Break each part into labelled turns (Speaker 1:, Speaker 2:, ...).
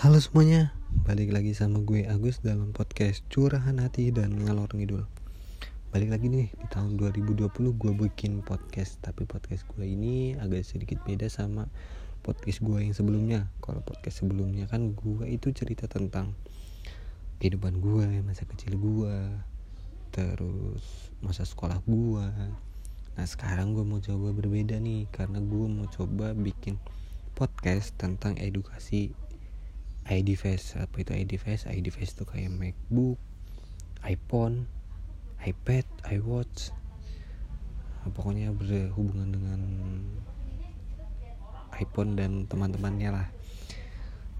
Speaker 1: Halo semuanya, balik lagi sama gue Agus dalam podcast Curahan Hati dan Ngalor Ngidul. Balik lagi nih, di tahun 2020 gue bikin podcast Tapi podcast gue ini agak sedikit beda sama podcast gue yang sebelumnya. Kalau podcast sebelumnya kan gue itu cerita tentang kehidupan gue, masa kecil gue Terus masa sekolah gue Nah sekarang gue mau coba berbeda nih Karena gue mau coba bikin podcast tentang edukasi ID face apa itu ID face? ID face itu kayak MacBook iPhone iPad iWatch. Nah, pokoknya berhubungan dengan iPhone dan teman-temannya lah.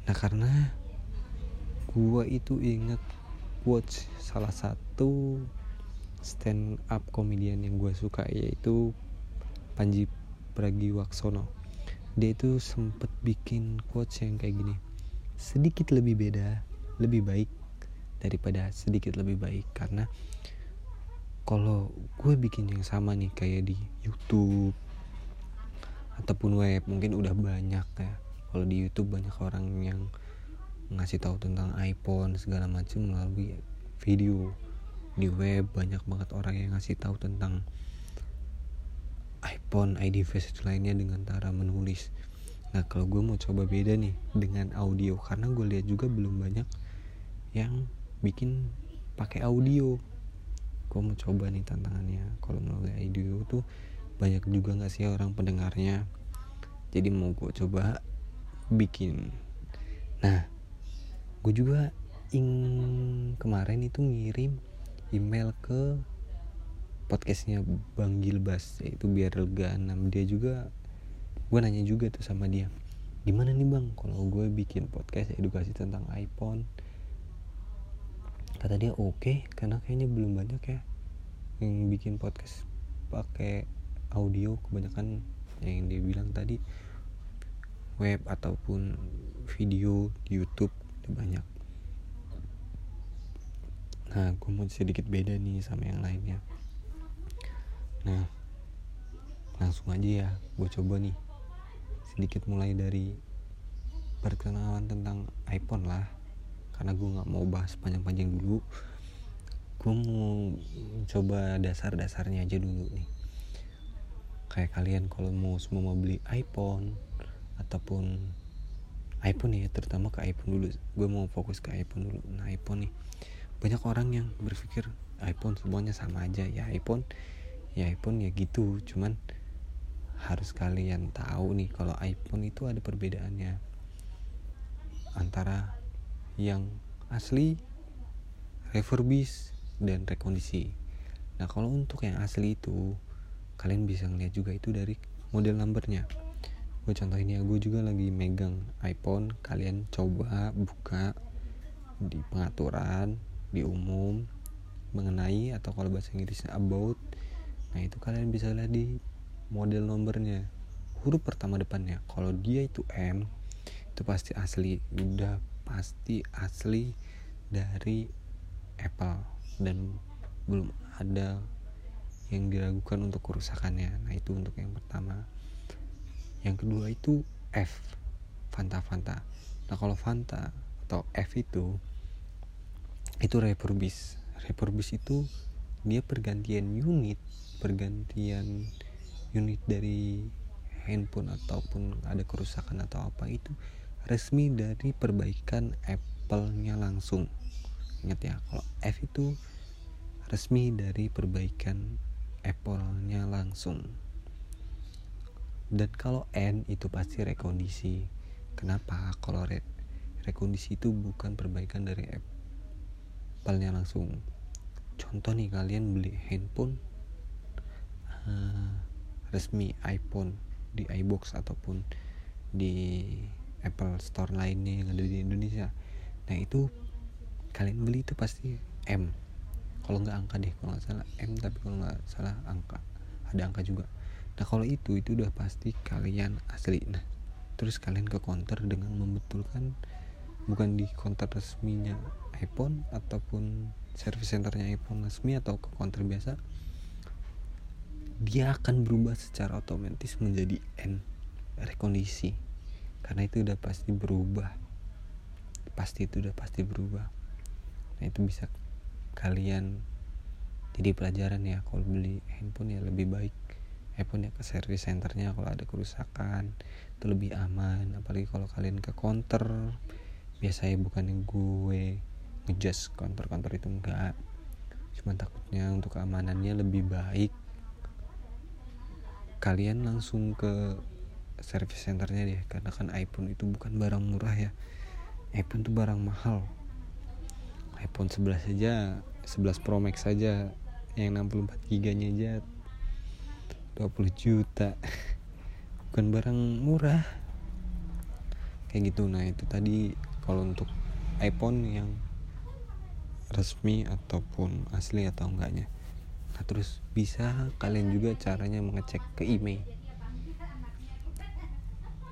Speaker 1: Nah karena gua itu inget watch salah satu stand up komedian yang gua suka yaitu Panji Pragiwaksono. Dia itu sempet bikin quotes yang kayak gini sedikit lebih beda lebih baik daripada sedikit lebih baik. Karena kalau gue bikin yang sama nih kayak di YouTube ataupun web mungkin udah banyak ya. Kalau di YouTube banyak orang yang ngasih tahu tentang iPhone segala macam melalui video. Di web banyak banget orang yang ngasih tahu tentang iPhone, ID face lainnya dengan cara menulis. Nah kalau gue mau coba beda nih dengan audio karena gue lihat juga belum banyak yang bikin pakai audio. Gue mau coba nih tantangannya. Kalau melalui audio tuh banyak juga nggak sih orang pendengarnya. Jadi mau gue coba bikin. Nah gue juga ing kemarin itu ngirim email ke podcastnya Bang Gilbas yaitu biar lega enam dia juga gue nanya juga tuh sama dia gimana nih bang kalau gue bikin podcast edukasi tentang iPhone? Kata dia oke okay, karena kayaknya belum banyak ya yang bikin podcast pakai audio kebanyakan yang dia bilang tadi web ataupun video di YouTube udah banyak. Nah gue mau sedikit beda nih sama yang lainnya. Nah langsung aja ya gue coba nih sedikit mulai dari perkenalan tentang iPhone lah. Karena gue nggak mau bahas panjang-panjang dulu gue mau coba dasar-dasarnya aja dulu nih. Kayak kalian kalau mau semua mau beli iPhone ataupun iPhone ya terutama ke iPhone dulu. Gue mau fokus ke iPhone dulu. Nah iPhone nih banyak orang yang berpikir iPhone semuanya sama aja. Ya iPhone ya iPhone ya gitu. Cuman harus kalian tahu nih kalau iPhone itu ada perbedaannya antara yang asli refurbish dan rekondisi nah kalau untuk yang asli itu kalian bisa ngeliat juga itu dari model numbernya. Gue contohin ya gue juga lagi megang iPhone kalian coba buka di pengaturan di umum mengenai atau kalau bahasa Inggrisnya about nah itu kalian bisa lihat di model nomornya. Huruf pertama depannya. Kalau dia itu M itu pasti asli. Udah pasti asli dari Apple. Dan belum ada yang diragukan untuk kerusakannya. Nah itu untuk yang pertama. Yang kedua itu F Fanta Fanta. Nah kalau Fanta atau F itu itu refurbish refurbish itu dia pergantian unit pergantian unit dari handphone ataupun ada kerusakan atau apa itu resmi dari perbaikan Apple-nya langsung. Ingat ya kalau F itu resmi dari perbaikan Apple-nya langsung. Dan kalau N itu pasti rekondisi. Kenapa? Kalau re rekondisi itu bukan perbaikan dari Apple-nya langsung. Contoh nih kalian beli handphone uh, resmi iPhone di iBox ataupun di Apple Store lainnya yang ada di Indonesia. Nah itu kalian beli itu pasti M. Kalau nggak angka deh kalau nggak salah M tapi kalau nggak salah angka. Ada angka juga. Nah kalau itu itu udah pasti kalian asli. Nah terus kalian ke counter dengan membetulkan bukan di counter resminya iPhone ataupun service centernya iPhone resmi atau ke counter biasa dia akan berubah secara otomatis menjadi N rekondisi. Karena itu udah pasti berubah. Pasti itu udah pasti berubah. Nah itu bisa kalian jadi pelajaran ya kalau beli handphone ya lebih baik. Handphone ya ke service centernya kalau ada kerusakan itu lebih aman. Apalagi kalau kalian ke counter biasanya bukan yang gue ngejudge counter-counter itu enggak. Cuma takutnya untuk keamanannya lebih baik kalian langsung ke service centernya deh karena kan iPhone itu bukan barang murah ya. iPhone itu barang mahal. iPhone 11 saja 11 Pro Max saja yang 64 giganya aja 20 juta. Bukan barang murah. Kayak gitu. Nah itu tadi kalau untuk iPhone yang resmi ataupun asli atau enggaknya terus bisa kalian juga caranya mengecek ke email.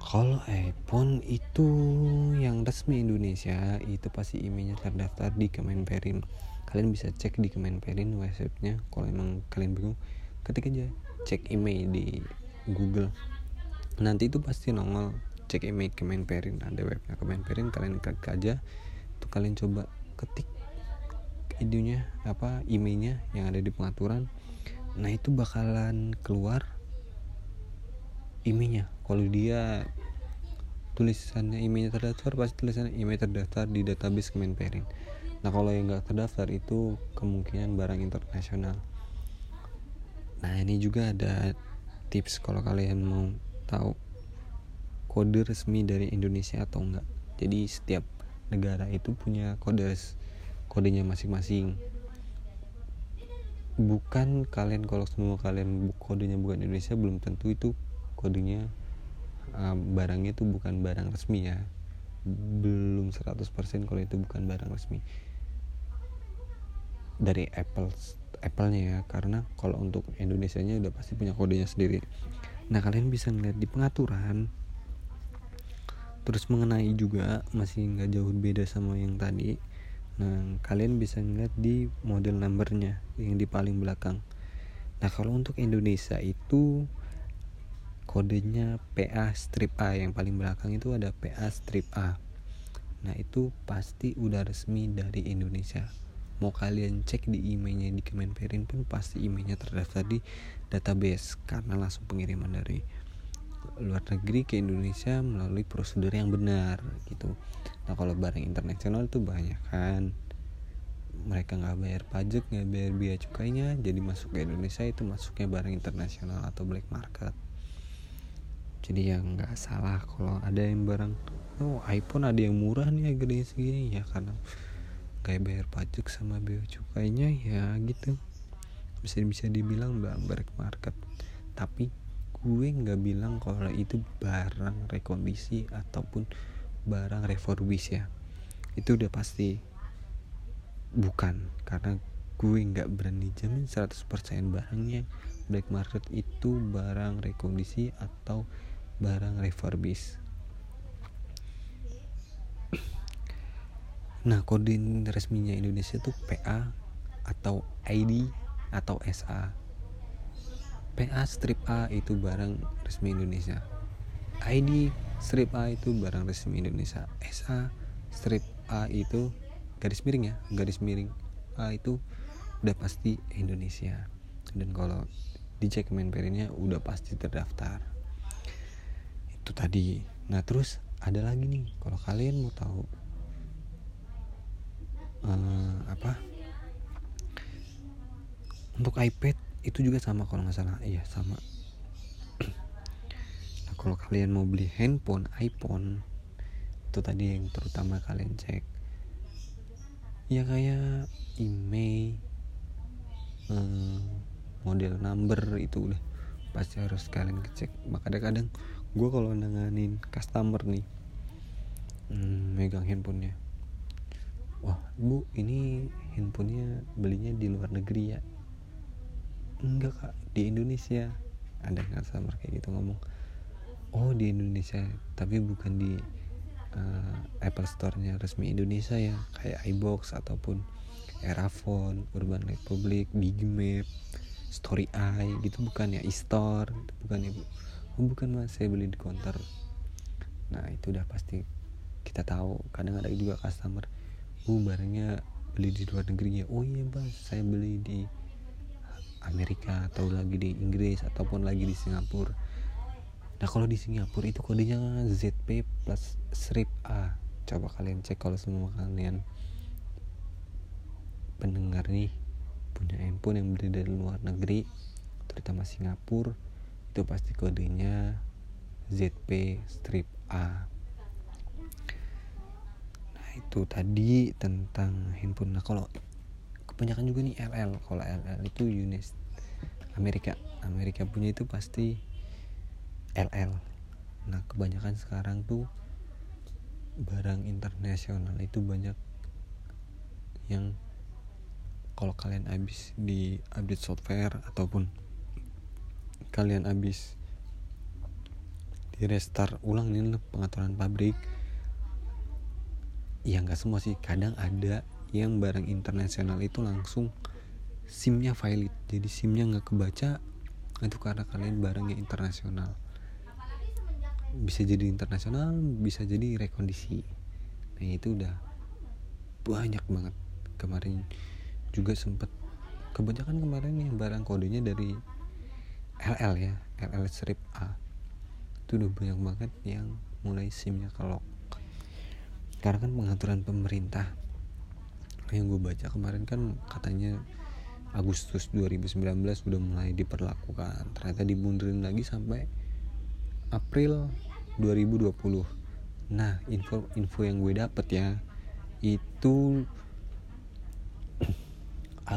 Speaker 1: Kalau iPhone itu yang resmi Indonesia itu pasti emailnya terdaftar di Kemenperin. Kalian bisa cek di Kemenperin websitenya. Kalau emang kalian bingung ketik aja cek email di Google. Nanti itu pasti nongol cek email Kemenperin. Ada webnya Kemenperin kalian klik aja. Itu kalian coba ketik idenya apa emailnya yang ada di pengaturan. Nah itu bakalan keluar emailnya. Kalau dia tulisannya emailnya terdaftar pasti tulisannya email terdaftar di database Kemenperin. Nah kalau yang nggak terdaftar itu kemungkinan barang internasional. Nah ini juga ada tips kalau kalian mau tahu kode resmi dari Indonesia atau enggak jadi setiap negara itu punya kode kodenya masing-masing. Bukan kalian kalau semua kalian kodenya bukan Indonesia belum tentu itu kodenya uh, barangnya itu bukan barang resmi ya. Belum 100% kalau itu bukan barang resmi. Dari Apple Apple-nya ya karena kalau untuk Indonesia nya udah pasti punya kodenya sendiri. Nah kalian bisa ngeliat di pengaturan. Terus mengenai juga masih nggak jauh beda sama yang tadi nah kalian bisa ngeliat di model numbernya yang di paling belakang. Nah kalau untuk Indonesia itu kodenya PA strip A. Yang paling belakang itu ada PA strip A. Nah itu pasti udah resmi dari Indonesia. Mau kalian cek di emailnya di Kemenperin pun pasti emailnya terdaftar di database. Karena langsung pengiriman dari luar negeri ke Indonesia melalui prosedur yang benar gitu. Nah kalau barang internasional itu banyak kan. Mereka nggak bayar pajak nggak bayar biaya cukainya jadi masuk ke Indonesia itu masuknya barang internasional atau black market. Jadi ya nggak salah kalau ada yang barang oh iPhone ada yang murah nih harganya segini ya karena kayak bayar pajak sama biaya cukainya ya gitu. Bisa bisa dibilang black market. Tapi gue nggak bilang kalau itu barang rekondisi ataupun barang refurbish ya. Itu udah pasti. Bukan karena gue nggak berani jamin 100% barangnya. Black market itu barang rekondisi atau barang refurbish nah kode resminya Indonesia tuh PA atau ID atau SA PA strip A itu barang resmi Indonesia. ID strip A itu barang resmi Indonesia. SA strip A itu garis miring ya garis miring A itu udah pasti Indonesia. Dan kalau dicek Menperinnya udah pasti terdaftar. Itu tadi. Nah terus ada lagi nih kalau kalian mau tahu uh, apa? Untuk iPad itu juga sama kalau nggak salah. Iya sama. Nah kalau kalian mau beli handphone iPhone itu tadi yang terutama kalian cek. Ya kayak email uh, model number itu udah pasti harus kalian cek maka kadang-kadang gue kalau nanganin customer nih hmm, megang handphonenya. Wah bu ini handphonenya belinya di luar negeri ya enggak kak. Di Indonesia. Ada customer kayak gitu ngomong. Oh di Indonesia. Tapi bukan di uh, Apple Store-nya resmi Indonesia ya. Kayak iBox ataupun Erafone, Urban Republic, Bigmap, Story Eye gitu. Bukan ya, e-store. Bukan ya bu. Oh bukan mas. Saya beli di counter nah itu udah pasti kita tahu. Kadang ada juga customer uh barangnya beli di luar negeri ya? Oh iya bang saya beli di Amerika atau lagi di Inggris ataupun lagi di Singapura. Nah kalau di Singapura itu kodenya ZP plus strip A. Coba kalian cek kalau semua kalian pendengar nih punya handphone yang beli dari luar negeri terutama Singapura itu pasti kodenya ZP strip A. Itu tadi tentang handphone. Nah kalau kebanyakan juga nih LL kalau LL itu unit Amerika. Amerika punya itu pasti LL nah kebanyakan sekarang tuh barang internasional itu banyak yang kalau kalian habis di update software ataupun kalian habis di restart ulang nih pengaturan pabrik ya nggak semua sih. Kadang ada yang barang internasional itu langsung simnya valid. Jadi simnya nggak kebaca itu karena kalian barangnya internasional. Bisa jadi internasional bisa jadi rekondisi. Nah itu udah banyak banget. Kemarin juga sempet kebanyakan kemarin yang barang kodenya dari LL ya LL strip A. Itu udah banyak banget yang mulai simnya kelok. Karena kan pengaturan pemerintah yang gue baca kemarin kan katanya Agustus 2019 udah mulai diperlakukan. Ternyata dibundurin lagi sampai April 2020 nah info info yang gue dapet ya itu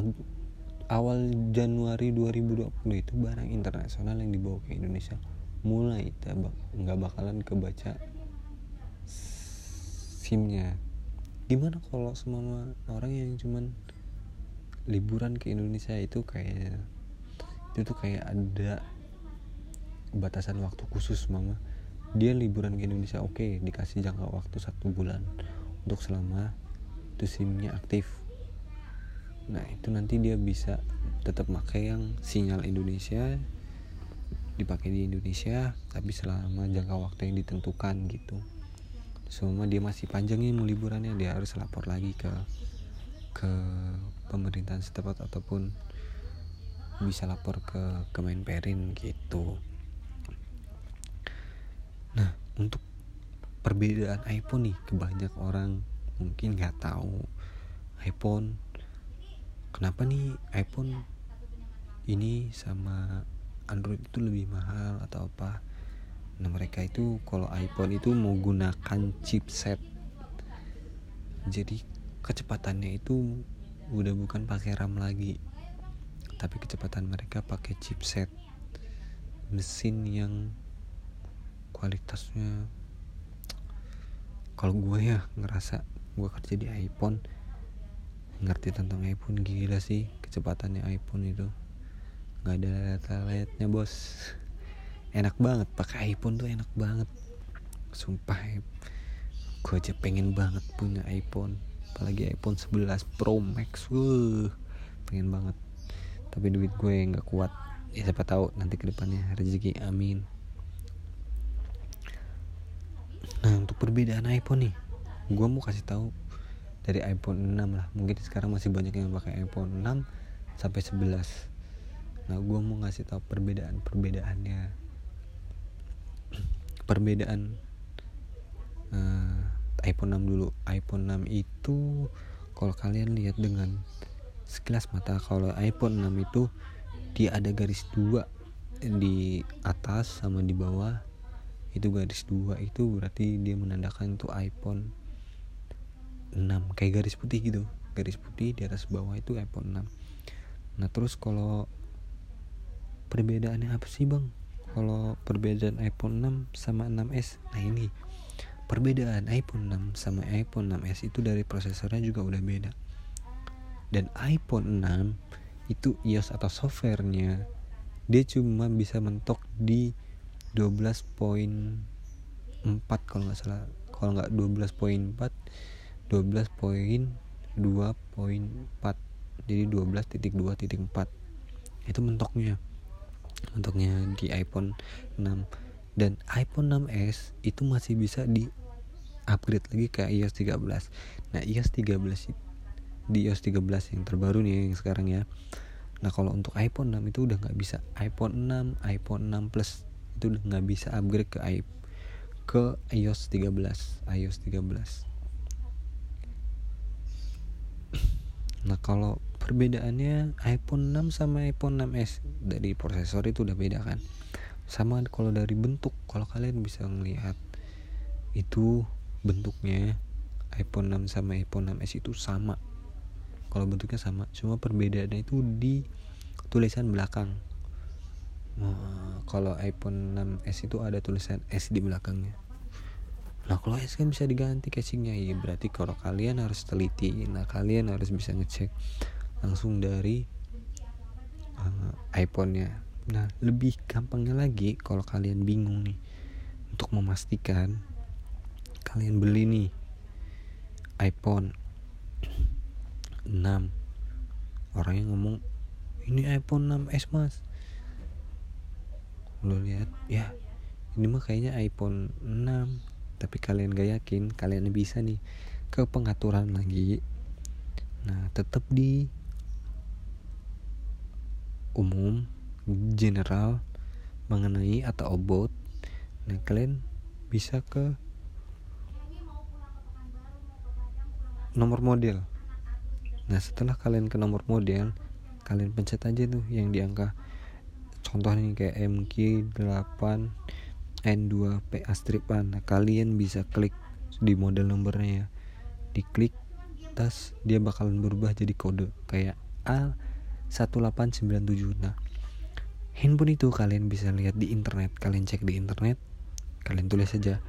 Speaker 1: awal Januari 2020 itu barang internasional yang dibawa ke Indonesia mulai nggak bakalan kebaca simnya gimana kalau semua orang yang cuman liburan ke Indonesia itu kayak itu tuh kayak ada batasan waktu khusus mama dia liburan ke Indonesia oke okay, dikasih jangka waktu satu bulan untuk selama itu simnya aktif. Nah itu nanti dia bisa tetap pakai yang sinyal Indonesia dipakai di Indonesia tapi selama jangka waktu yang ditentukan gitu semua dia masih panjang nih mau liburannya. Dia harus lapor lagi ke ke pemerintahan setempat ataupun bisa lapor ke Kemenperin gitu. Nah untuk perbedaan iPhone nih kebanyak orang mungkin nggak tahu iPhone. Kenapa nih iPhone ini sama Android itu lebih mahal atau apa nah mereka itu kalau iPhone itu menggunakan chipset. Jadi kecepatannya itu udah bukan pakai RAM lagi tapi kecepatan mereka pakai chipset. Mesin yang kualitasnya kalau gue ya ngerasa gue kerja di iPhone ngerti tentang iPhone gila sih kecepatannya iPhone itu. Nggak ada layar-layarnya bos enak banget pakai iPhone tuh enak banget. Sumpah gue aja pengen banget punya iPhone. Apalagi iPhone 11 Pro Max. Wuh pengen banget. Tapi duit gue nggak kuat. Ya siapa tahu nanti ke depannya rezeki amin. Nah untuk perbedaan iPhone nih gue mau kasih tahu dari iPhone 6 lah. Mungkin sekarang masih banyak yang pakai iPhone 6 sampai 11 nah gue mau ngasih tahu perbedaan perbedaannya perbedaan uh, iPhone 6 dulu. iPhone 6 itu kalau kalian lihat dengan sekilas mata kalau iPhone 6 itu dia ada garis dua di atas sama di bawah. Itu garis dua itu berarti dia menandakan itu iPhone 6 kayak garis putih gitu. Garis putih di atas bawah itu iPhone 6 nah terus kalau perbedaannya apa sih bang kalau perbedaan iPhone 6 sama 6s nah ini. Perbedaan iPhone 6 sama iPhone 6s itu dari prosesornya juga udah beda. Dan iPhone 6 itu iOS atau softwarenya dia cuma bisa mentok di 12.4 kalau nggak salah. Kalau nggak 12.4 12.2.4 jadi 12.2.4 itu mentoknya untuknya di iPhone 6 dan iPhone 6s itu masih bisa di upgrade lagi ke iOS 13 nah iOS 13 di iOS 13 yang terbaru nih yang sekarang ya. Nah kalau untuk iPhone 6 itu udah nggak bisa. iPhone 6 iPhone 6 Plus itu udah nggak bisa upgrade ke iPhone ke iOS 13 iOS 13 nah kalau perbedaannya iPhone 6 sama iPhone 6s dari prosesor itu udah beda kan? Sama kalau dari bentuk kalau kalian bisa melihat itu bentuknya iPhone 6 sama iPhone 6s itu sama. Kalau bentuknya sama cuma perbedaannya itu di tulisan belakang. Nah, kalau iPhone 6s itu ada tulisan S di belakangnya. Nah kalau S kan bisa diganti casingnya. Ya berarti kalau kalian harus teliti Nah kalian harus bisa ngecek langsung dari uh, iPhone-nya Nah lebih gampangnya lagi kalau kalian bingung nih Untuk memastikan kalian beli nih iPhone 6 Orangnya ngomong ini iPhone 6s mas. Lo lihat ya ini mah kayaknya iPhone 6 tapi kalian gak yakin kalian bisa nih ke pengaturan lagi. Nah tetap di umum general mengenai atau about nah kalian bisa ke nomor model. Nah setelah kalian ke nomor model kalian pencet aja tuh yang di angka. Contohnya kayak MQ8 N2P astripan nah kalian bisa klik di model nomornya ya. Diklik tas dia bakalan berubah jadi kode. Kayak A 1897. Nah, handphone itu kalian bisa lihat di internet. Kalian cek di internet kalian tulis saja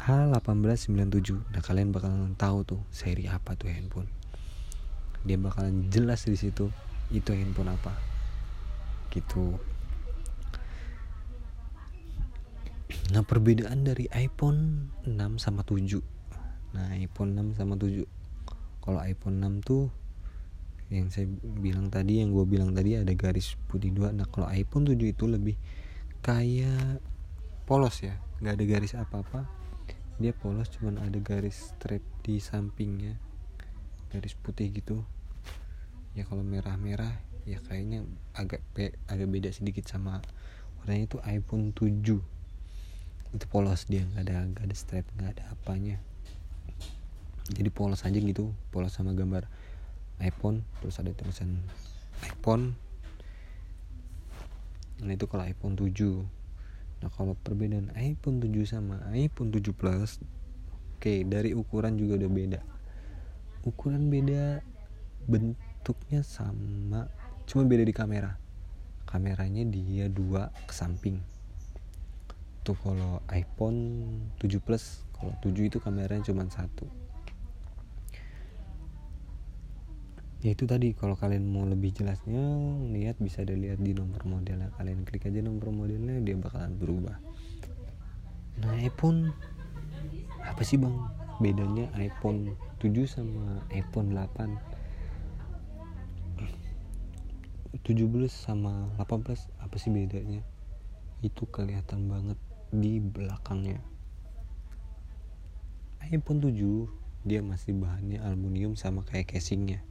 Speaker 1: H1897 nah kalian bakalan tahu tuh seri apa tuh handphone. Dia bakalan jelas di situ itu handphone apa. Gitu. Nah perbedaan dari iPhone 6 sama 7 Nah iPhone 6 sama 7 Kalau iPhone 6 tuh yang saya bilang tadi Yang gue bilang tadi ada garis putih dua. Nah kalau iPhone 7 itu lebih Kayak Polos ya. Gak ada garis apa-apa. Dia polos cuman ada garis strap di sampingnya. Garis putih gitu. Ya kalau merah-merah Ya kayaknya agak agak beda sedikit sama warnanya itu iPhone 7 itu polos dia nggak ada nggak ada strap nggak ada apanya. Jadi polos aja gitu polos sama gambar iPhone terus ada tulisan iPhone nah itu kalau iPhone 7 nah kalau perbedaan iPhone 7 sama iPhone 7 Plus oke dari ukuran juga udah beda. Ukuran beda bentuknya sama cuma beda di kamera. Kameranya dia dua ke samping. Tuh kalau iPhone 7 Plus kalau 7 itu kameranya cuma satu ya itu tadi. Kalau kalian mau lebih jelasnya lihat bisa dilihat di nomor modelnya. Kalian klik aja nomor modelnya dia bakalan berubah. Nah iPhone. Apa sih bang? Bedanya iPhone 7 sama iPhone 8 17 sama 18 apa sih bedanya? Itu kelihatan banget di belakangnya. iPhone 7 dia masih bahannya aluminium sama kayak casingnya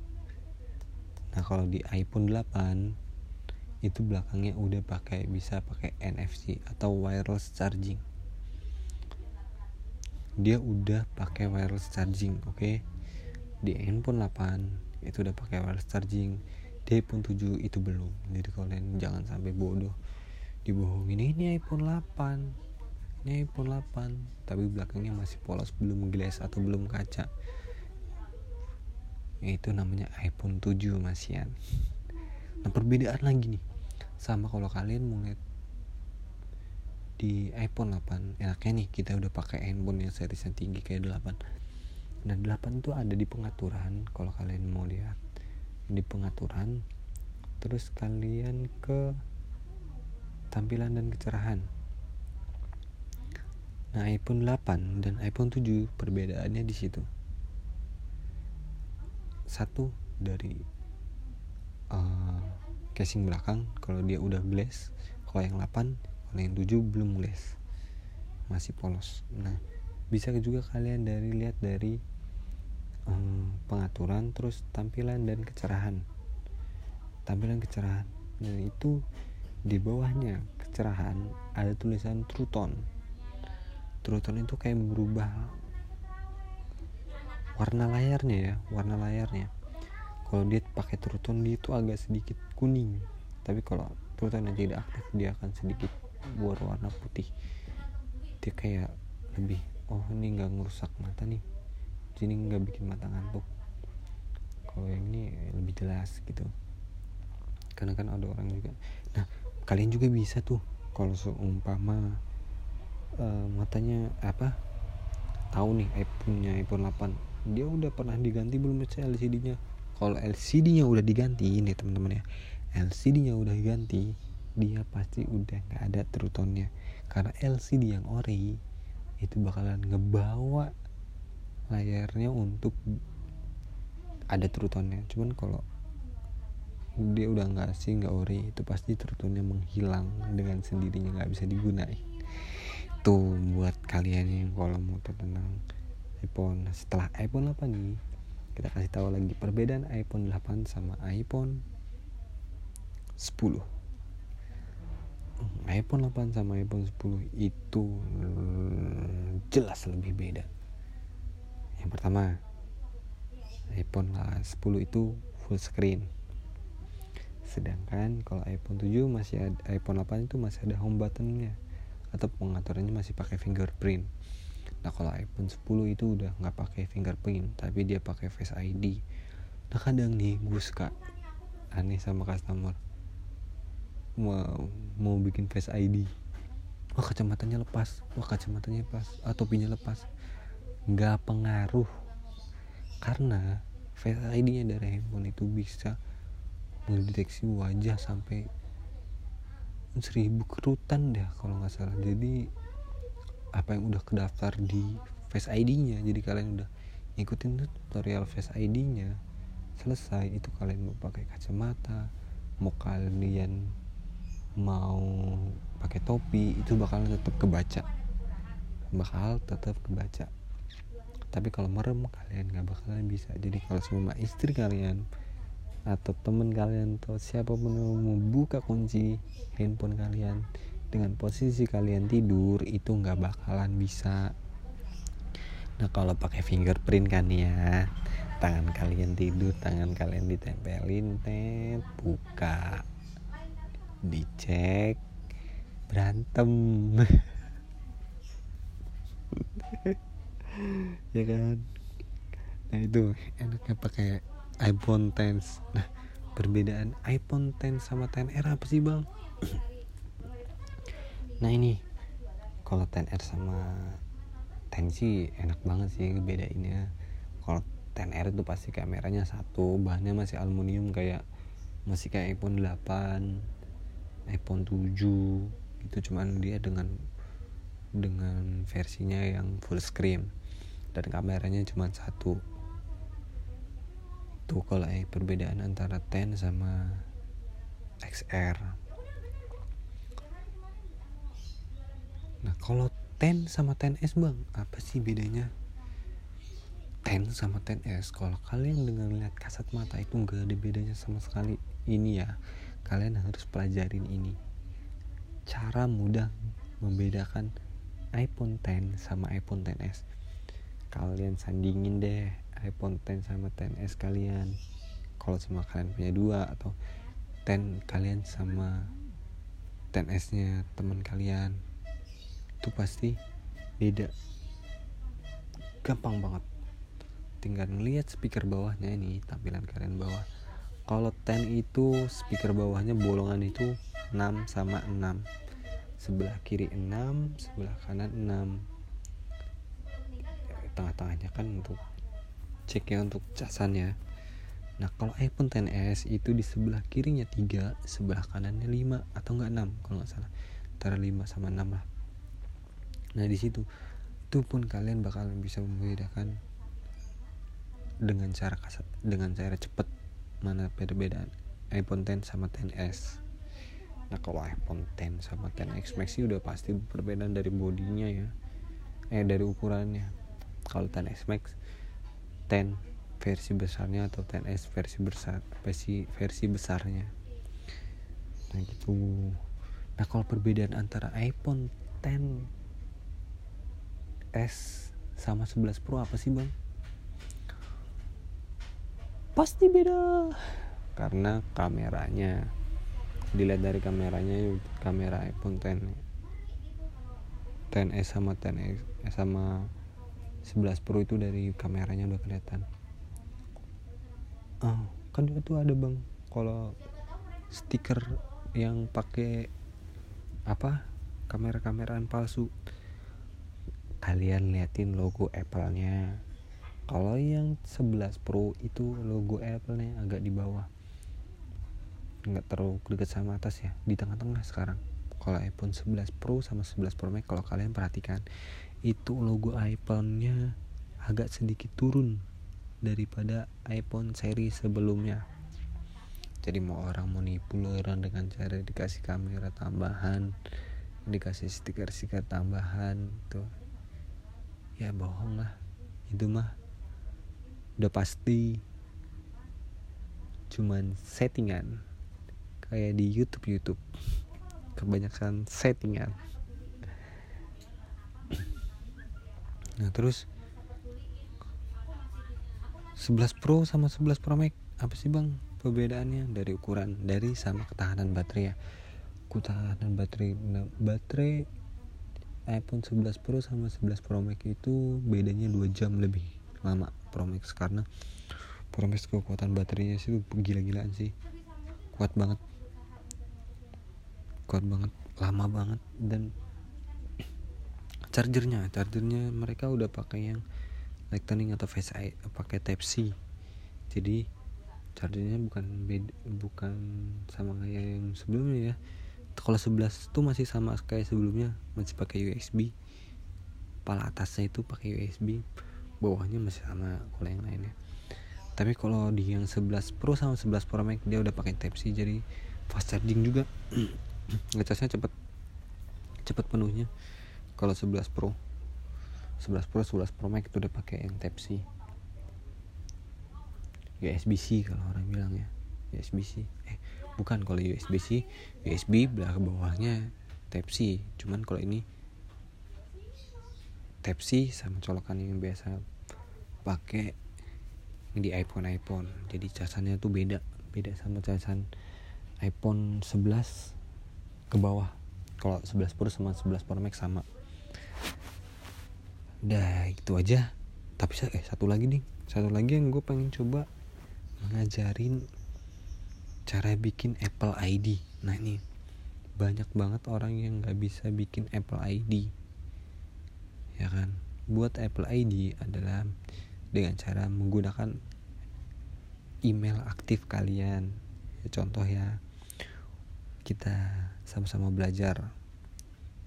Speaker 1: nah kalau di iPhone 8 itu belakangnya udah pakai bisa pakai NFC atau wireless charging. Dia udah pakai wireless charging oke? Okay? di handphone 8 itu udah pakai wireless charging. Di iPhone 7 itu belum. Jadi kalian jangan sampai bodoh dibohongin ini iPhone 8 ini iPhone 8 tapi belakangnya masih polos belum glass atau belum kaca itu namanya iPhone 7 masian nah perbedaan lagi nih. Sama kalau kalian mau lihat di iPhone 8 enaknya nih kita udah pakai handphone yang serisnya tinggi kayak 8 nah 8 itu ada di pengaturan kalau kalian mau lihat. Di pengaturan terus kalian ke tampilan dan kecerahan. Nah, iPhone 8 dan iPhone 7 perbedaannya di situ. Satu dari uh, casing belakang kalau dia udah glass, kalau yang 8, kalau yang 7 belum glass. Masih polos. Nah, bisa juga kalian dari lihat dari um, pengaturan terus tampilan dan kecerahan tampilan kecerahan dan itu di bawahnya kecerahan ada tulisan True Tone True Tone itu kayak berubah warna layarnya ya warna layarnya. Kalau dia pakai True dia itu agak sedikit kuning. Tapi kalau True yang tidak aktif dia akan sedikit berwarna putih. Dia kayak lebih oh ini nggak ngerusak mata nih. Jadi nggak bikin mata ngantuk. Kalau yang ini lebih jelas gitu. Karena kan ada orang juga. Nah kalian juga bisa tuh kalau seumpama uh, matanya apa? Tahu nih iPhone-nya iPhone 8 dia udah pernah diganti belum sih LCD-nya kalau LCD-nya udah diganti ini teman-teman ya. LCD-nya udah diganti dia pasti udah nggak ada terutonnya. Karena LCD yang ori itu bakalan ngebawa layarnya untuk ada terutonnya. Cuman kalau dia udah nggak sih nggak ori itu pasti terutonnya menghilang dengan sendirinya nggak bisa digunain. Tuh buat kalian yang kalau mau tentang iPhone. Setelah iPhone 8 nih kita kasih tahu lagi perbedaan iPhone 8 sama iPhone 10 iPhone 8 sama iPhone 10 itu jelas lebih beda. Yang pertama iPhone 10 itu full screen. Sedangkan kalau iPhone 7 masih ada iPhone 8 itu masih ada home buttonnya atau pengaturannya masih pakai fingerprint nah kalau iPhone 10 itu udah nggak pakai fingerprint tapi dia pakai Face ID nah kadang nih gue suka aneh sama customer. Mau mau bikin face ID wah kacamatanya lepas. Wah kacamatanya lepas atau topinya lepas. Nggak pengaruh. Karena face ID nya dari handphone itu bisa mendeteksi wajah sampai seribu kerutan deh kalau nggak salah. Jadi apa yang udah kedaftar di face ID nya jadi kalian udah ngikutin tutorial face ID nya selesai. Itu kalian mau pakai kacamata mau kalian mau pakai topi itu bakal tetap kebaca. Bakal tetap kebaca. Tapi kalau merem kalian nggak bakalan bisa. Jadi kalau semua istri kalian atau temen kalian atau siapa pun mau buka kunci handphone kalian dengan posisi kalian tidur itu nggak bakalan bisa. Nah kalau pakai fingerprint kan ya tangan kalian tidur tangan kalian ditempelin tet buka dicek berantem. Ya kan? Nah itu enaknya pakai iPhone 10 nah perbedaan iPhone 10 sama 10R apa sih bang nah ini. Kalau 10R sama 10 sih enak banget sih bedainnya. Kalau 10R itu pasti kameranya satu bahannya masih aluminium kayak masih kayak iPhone 8 iPhone 7 itu cuman dia dengan dengan versinya yang full screen. Dan kameranya cuma satu. Itu kalau eh, perbedaan antara 10 sama XR nah kalau 10 sama 10S bang apa sih bedanya? 10 sama 10S kalau kalian dengan lihat kasat mata itu nggak ada bedanya sama sekali. Ini ya kalian harus pelajarin ini. Cara mudah membedakan iPhone 10 sama iPhone 10s kalian sandingin deh iPhone 10 sama 10s kalian. Kalau semua kalian punya dua atau 10 kalian sama 10s nya teman kalian itu pasti beda. Gampang banget. Tinggal ngeliat speaker bawahnya ini tampilan kalian bawah. Kalau 10 itu speaker bawahnya bolongan itu 6 sama 6 sebelah kiri 6 sebelah kanan 6 tengah-tengahnya kan untuk cek ya untuk casannya. Nah kalau iPhone 10s itu di sebelah kirinya 3 sebelah kanannya 5 atau enggak 6 kalau nggak salah. Antara 5 sama 6 lah nah di situ. Itu pun kalian bakalan bisa membedakan dengan cara kasar dengan cara cepet mana perbedaan iPhone 10 sama 10s nah kalau iPhone 10 sama 10x Max sih udah pasti perbedaan dari bodinya ya. Eh dari ukurannya. Kalau 10s Max 10 versi besarnya atau 10s versi besar versi versi besarnya. Nah gitu. Nah kalau perbedaan antara iPhone 10s sama 11 Pro apa sih bang? Pasti beda. Karena kameranya dilihat dari kameranya kamera iPhone 10 10s sama 10s eh, sama 11 Pro itu dari kameranya udah kelihatan. Oh kan itu ada bang kalau stiker yang pakai apa? Kamera-kameraan palsu kalian liatin logo Apple-nya. Kalau yang 11 Pro itu logo Apple-nya agak di bawah. Nggak terlalu dekat sama atas ya di tengah-tengah sekarang. Kalau iPhone 11 Pro sama 11 Pro Max kalau kalian perhatikan itu logo iPhone-nya agak sedikit turun daripada iPhone seri sebelumnya. Jadi mau orang mau nipu orang dengan cara dikasih kamera tambahan dikasih stiker-stiker tambahan tuh ya bohong lah. Itu mah udah pasti cuman settingan. Kayak di YouTube YouTube. Kebanyakan settingan. Nah terus 11 Pro sama 11 Pro Max. Apa sih bang perbedaannya? Dari ukuran dari sama ketahanan baterai ya. Ketahanan baterai baterai iPhone 11 Pro sama 11 Pro Max itu bedanya 2 jam lebih lama Pro Max. Karena Pro Max kekuatan baterainya sih gila-gilaan sih. Kuat banget. Kuat banget. Lama banget. Dan chargernya chargernya mereka udah pakai yang lightning atau face eye pakai type C. Jadi chargernya bukan beda, bukan sama kayak yang sebelumnya ya kalau 11 tuh masih sama kayak sebelumnya masih pakai USB pala atasnya itu pakai USB bawahnya masih sama kalau yang lainnya. Tapi kalau di yang 11 Pro sama 11 Pro Max dia udah pakai Type C jadi fast charging juga. Ngecasnya cepet cepet penuhnya. Kalau 11 Pro 11 Pro 11 Pro Max itu udah pakai yang Type C. USB-C kalau orang bilang ya USB-C eh bukan kalau USB-C USB belakang bawahnya Type C cuman kalau ini Type C sama colokan yang biasa pakai di iPhone iPhone. Jadi casannya tuh beda. Beda sama casan iPhone 11 ke bawah. Kalau 11 Pro sama 11 Pro Max sama. Udah itu aja. Tapi eh satu lagi nih. Satu lagi yang gue pengen coba ngajarin cara bikin Apple ID nah ini banyak banget orang yang nggak bisa bikin Apple ID ya kan? Buat Apple ID adalah dengan cara menggunakan email aktif kalian. Ya, contoh ya kita sama-sama belajar.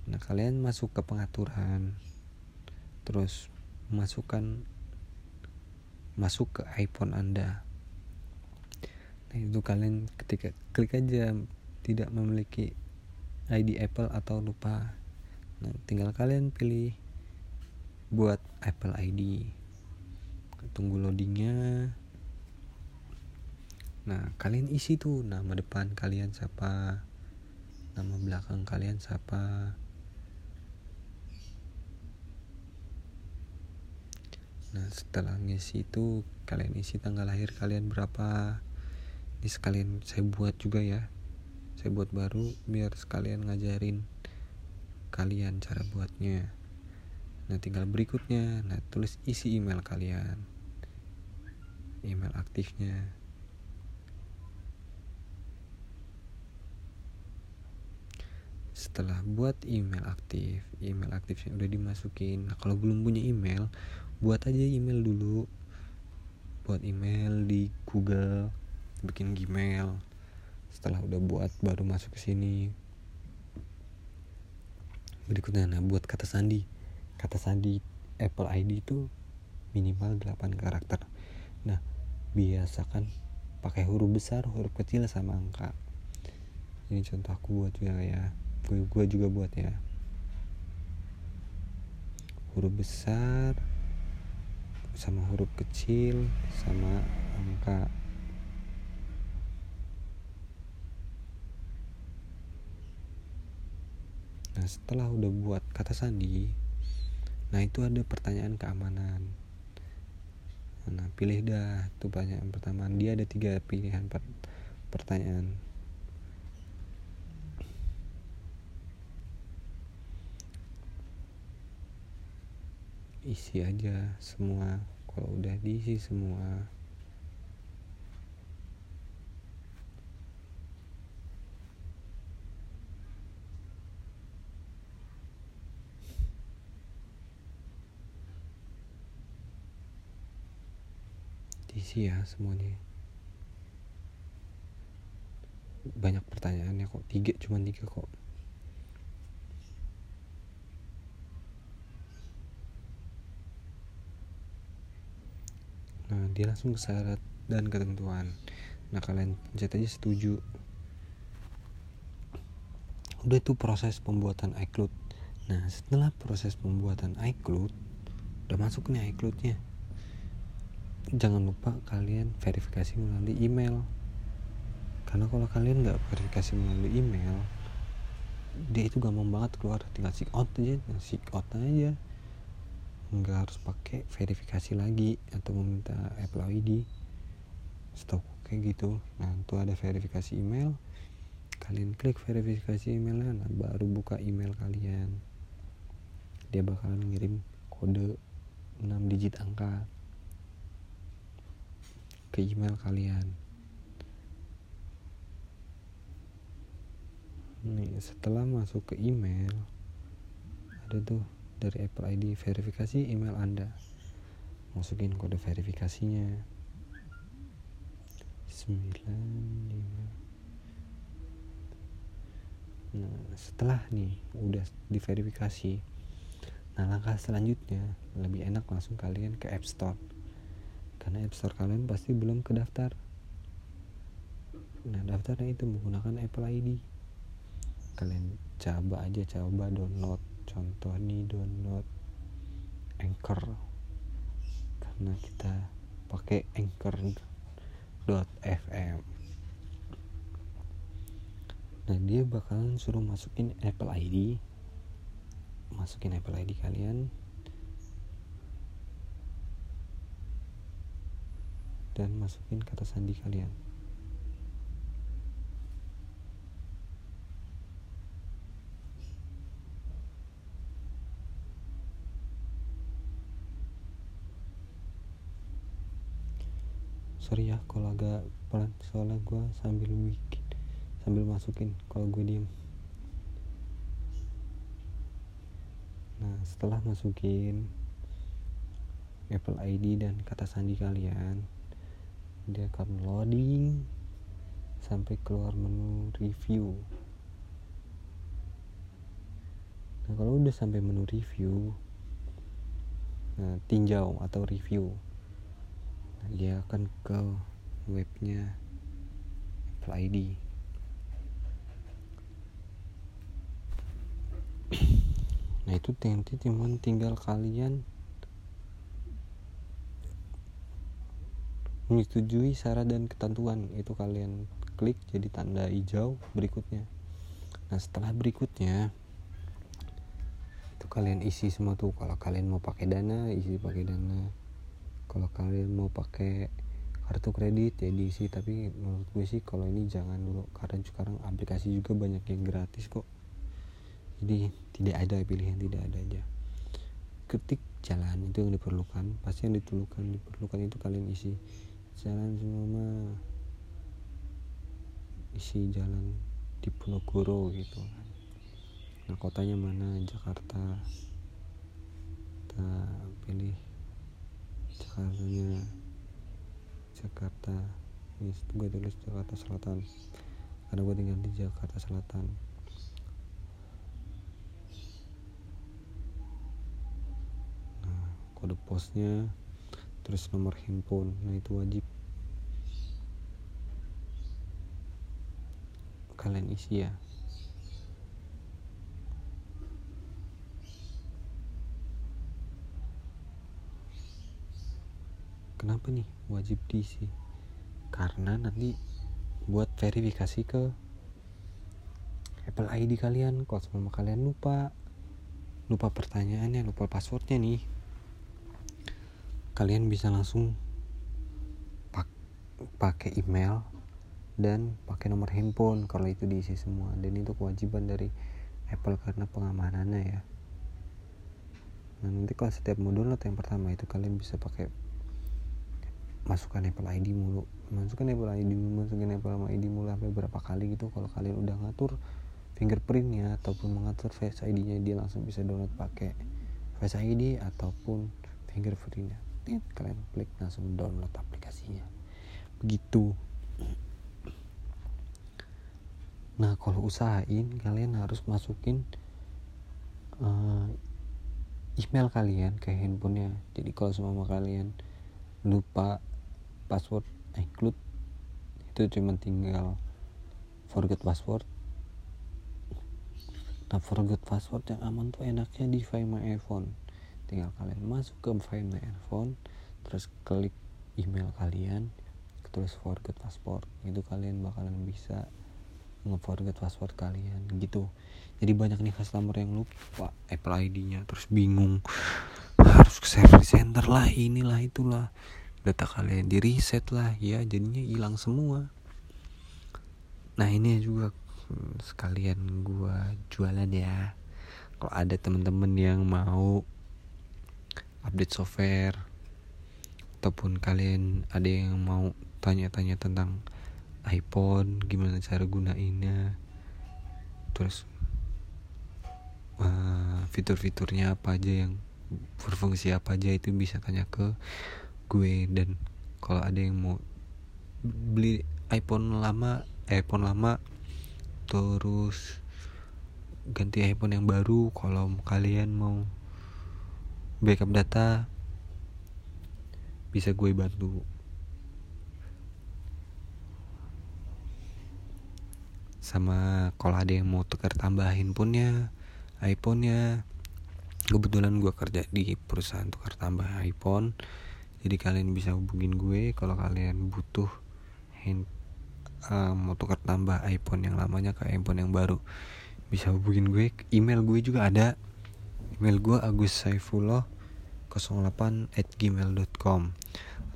Speaker 1: Nah kalian masuk ke pengaturan terus masukkan masuk ke iPhone anda itu kalian ketika klik aja tidak memiliki ID Apple atau lupa. Nah tinggal kalian pilih buat Apple ID tunggu loadingnya. Nah kalian isi tuh nama depan kalian siapa nama belakang kalian siapa. Nah setelah ngisi itu kalian isi tanggal lahir kalian berapa ini sekalian saya buat juga ya. Saya buat baru biar sekalian ngajarin kalian cara buatnya. Nah tinggal berikutnya. Nah tulis isi email kalian. Email aktifnya. Setelah buat email aktif email aktifnya udah dimasukin. Nah kalau belum punya email buat aja email dulu. Buat email di Google bikin Gmail. Setelah udah buat baru masuk ke sini. Berikutnya nah buat kata sandi. Kata sandi Apple ID itu minimal 8 karakter. Nah biasakan pakai huruf besar huruf kecil sama angka. Ini contoh aku buat juga ya. Gue, gue juga buat ya. Huruf besar sama huruf kecil sama angka nah setelah udah buat kata sandi nah itu ada pertanyaan keamanan. Nah pilih dah tuh pertanyaan pertama. Dia ada tiga pilihan per pertanyaan. Isi aja semua. Kalau udah diisi semua diisi ya semuanya. Banyak pertanyaannya kok. Tiga cuma tiga kok. Nah dia langsung ke syarat dan ketentuan. Nah kalian pencet aja setuju. Udah itu proses pembuatan iCloud. Nah setelah proses pembuatan iCloud udah masuk nih iCloudnya jangan lupa kalian verifikasi melalui email. Karena kalau kalian nggak verifikasi melalui email dia itu gampang banget keluar. Tinggal sign out aja sign out aja. Nggak harus pakai verifikasi lagi atau meminta Apple ID stok kayak gitu. Nah itu ada verifikasi email kalian klik verifikasi emailnya nah baru buka email kalian. Dia bakalan ngirim kode 6 digit angka ke email kalian nih setelah masuk ke email ada tuh dari Apple ID verifikasi email Anda. Masukin kode verifikasinya. 95 Nah, setelah nih udah diverifikasi. Nah, langkah selanjutnya lebih enak langsung kalian ke App Store. Karena App Store kalian pasti belum kedaftar. Nah, daftarnya itu menggunakan Apple ID. Kalian coba aja coba download. Contoh nih download anchor. Karena kita pakai anchor.fm nah dia bakalan suruh masukin Apple ID masukin Apple ID kalian dan masukin kata sandi kalian. Sorry ya kalau agak pelan soalnya gue sambil bikin sambil masukin kalau gue diem. Nah setelah masukin Apple ID dan kata sandi kalian dia akan loading sampai keluar menu review. Nah kalau udah sampai menu review nah, tinjau atau review dia akan ke webnya Apple ID nah itu nanti cuman tinggal kalian menyetujui syarat dan ketentuan. Itu kalian klik jadi tanda hijau berikutnya. Nah setelah berikutnya itu kalian isi semua tuh. Kalau kalian mau pakai dana isi pakai dana. Kalau kalian mau pakai kartu kredit ya diisi. Tapi menurut gue sih kalau ini jangan dulu. Karena sekarang aplikasi juga banyak yang gratis kok. Jadi tidak ada pilihan tidak ada aja. Ketik jalan itu yang diperlukan. Pasti yang diperlukan diperlukan itu kalian isi jalan semua isi jalan di Ponorogo gitu. Nah kotanya mana? Jakarta. Kita pilih Jakartanya Jakarta ini gue tulis Jakarta Selatan. Karena gue tinggal di Jakarta Selatan. Nah kode posnya terus nomor handphone. Nah itu wajib. Kalian isi ya. Kenapa nih wajib diisi? Karena nanti buat verifikasi ke Apple ID kalian. Kalau semua kalian lupa. Lupa pertanyaannya lupa passwordnya nih kalian bisa langsung pak pakai email dan pakai nomor handphone kalau itu diisi semua. Dan itu kewajiban dari Apple karena pengamanannya ya. Nah nanti kalau setiap modul yang pertama itu kalian bisa pakai masukkan Apple ID mulu. Masukkan Apple ID mulu masukkan Apple ID mulu sampai berapa kali gitu. Kalau kalian udah ngatur fingerprintnya ataupun mengatur Face ID-nya dia langsung bisa download pakai Face ID ataupun fingerprintnya kalian klik langsung download aplikasinya. Begitu. Nah kalau usahain kalian harus masukin uh, email kalian ke handphonenya. Jadi kalau semua kalian lupa password include itu cuma tinggal forget password. Nah forget password yang aman tuh enaknya di Find My iPhone tinggal kalian masuk ke Find My iPhone terus klik email kalian terus forget password itu kalian bakalan bisa nge-forget password kalian gitu. Jadi banyak nih customer yang lupa Apple ID-nya terus bingung harus ke service center lah inilah itulah. Data kalian di reset lah ya jadinya hilang semua. Nah ini juga sekalian gua jualan ya. Kalau ada temen-temen yang mau update software ataupun kalian ada yang mau tanya-tanya tentang iPhone gimana cara gunainnya terus uh, fitur-fiturnya apa aja yang berfungsi apa aja itu bisa tanya ke gue. Dan kalau ada yang mau beli iPhone lama iPhone lama terus ganti iPhone yang baru kalau kalian mau backup data bisa gue bantu. Sama kalau ada yang mau tukar tambah handphonenya iPhone-nya. Kebetulan gue kerja di perusahaan tukar tambah iPhone. Jadi kalian bisa hubungin gue kalau kalian butuh hand uh, mau tukar tambah iPhone yang lamanya ke iPhone yang baru. Bisa hubungin gue email gue juga ada. Email gue Agus Saifullah 08 at gmail.com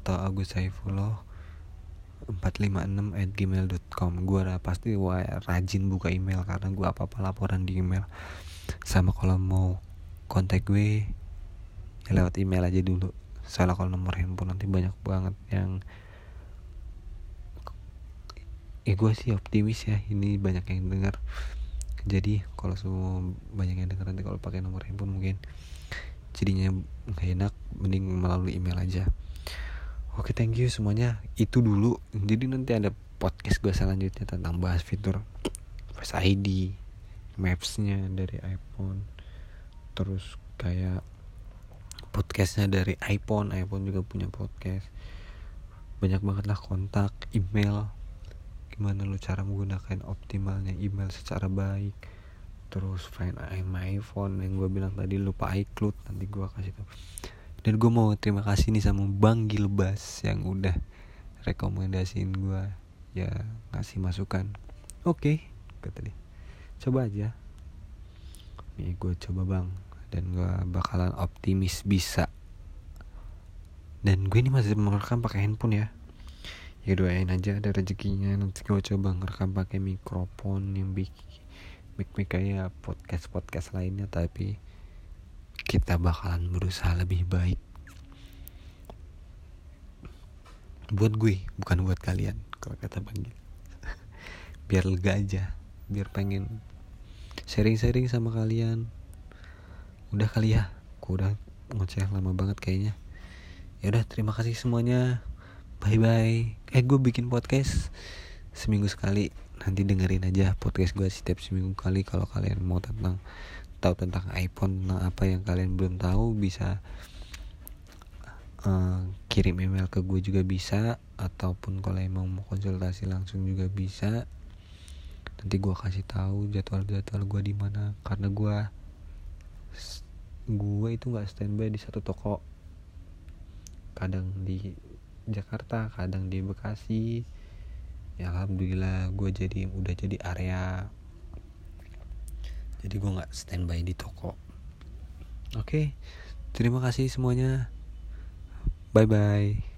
Speaker 1: atau Agus Saifullah 456 at gmail.com gue pasti gue rajin buka email karena gue apa-apa laporan di email. Sama kalau mau kontak gue ya lewat email aja dulu. Salah kalau nomor handphone nanti banyak banget yang ya gue sih optimis ya ini banyak yang dengar jadi kalau semua banyak yang dengar nanti kalau pakai nomor handphone mungkin jadinya nggak enak mending melalui email aja. Oke thank you semuanya. Itu dulu. Jadi nanti ada podcast gue selanjutnya tentang bahas fitur Face ID Mapsnya dari iPhone terus kayak podcastnya dari iPhone. iPhone juga punya podcast. Banyak banget lah kontak email. Gimana lo cara menggunakan optimalnya email secara baik terus find my iPhone yang gue bilang tadi lupa iCloud nanti gue kasih tau. Dan gue mau terima kasih nih sama Bang Gilbas yang udah rekomendasiin gue ya ngasih masukan. Oke okay, kata dia. Coba aja. Nih gue coba bang. Dan gue bakalan optimis bisa. Dan gue ini masih merekam pakai handphone ya. Ya doain aja ada rezekinya. Nanti gue coba ngerekam pakai mikrofon yang big mic kayak podcast podcast lainnya tapi kita bakalan berusaha lebih baik. Buat gue bukan buat kalian kalau kata bang biar lega aja biar pengen sharing-sharing sama kalian. Udah kali ya aku udah ngoceh lama banget kayaknya. Ya udah terima kasih semuanya. Bye bye eh gue bikin podcast seminggu sekali. Nanti dengerin aja podcast gue setiap seminggu kali kalau kalian mau tentang tahu tentang iPhone tentang apa yang kalian belum tahu bisa uh, kirim email ke gue juga bisa ataupun kalau emang mau konsultasi langsung juga bisa. Nanti gue kasih tahu jadwal-jadwal gue di mana karena gue gue itu nggak standby di satu toko. Kadang di Jakarta kadang di Bekasi ya alhamdulillah gue jadi udah jadi area. Jadi gue nggak standby di toko. Oke terima kasih semuanya. Bye bye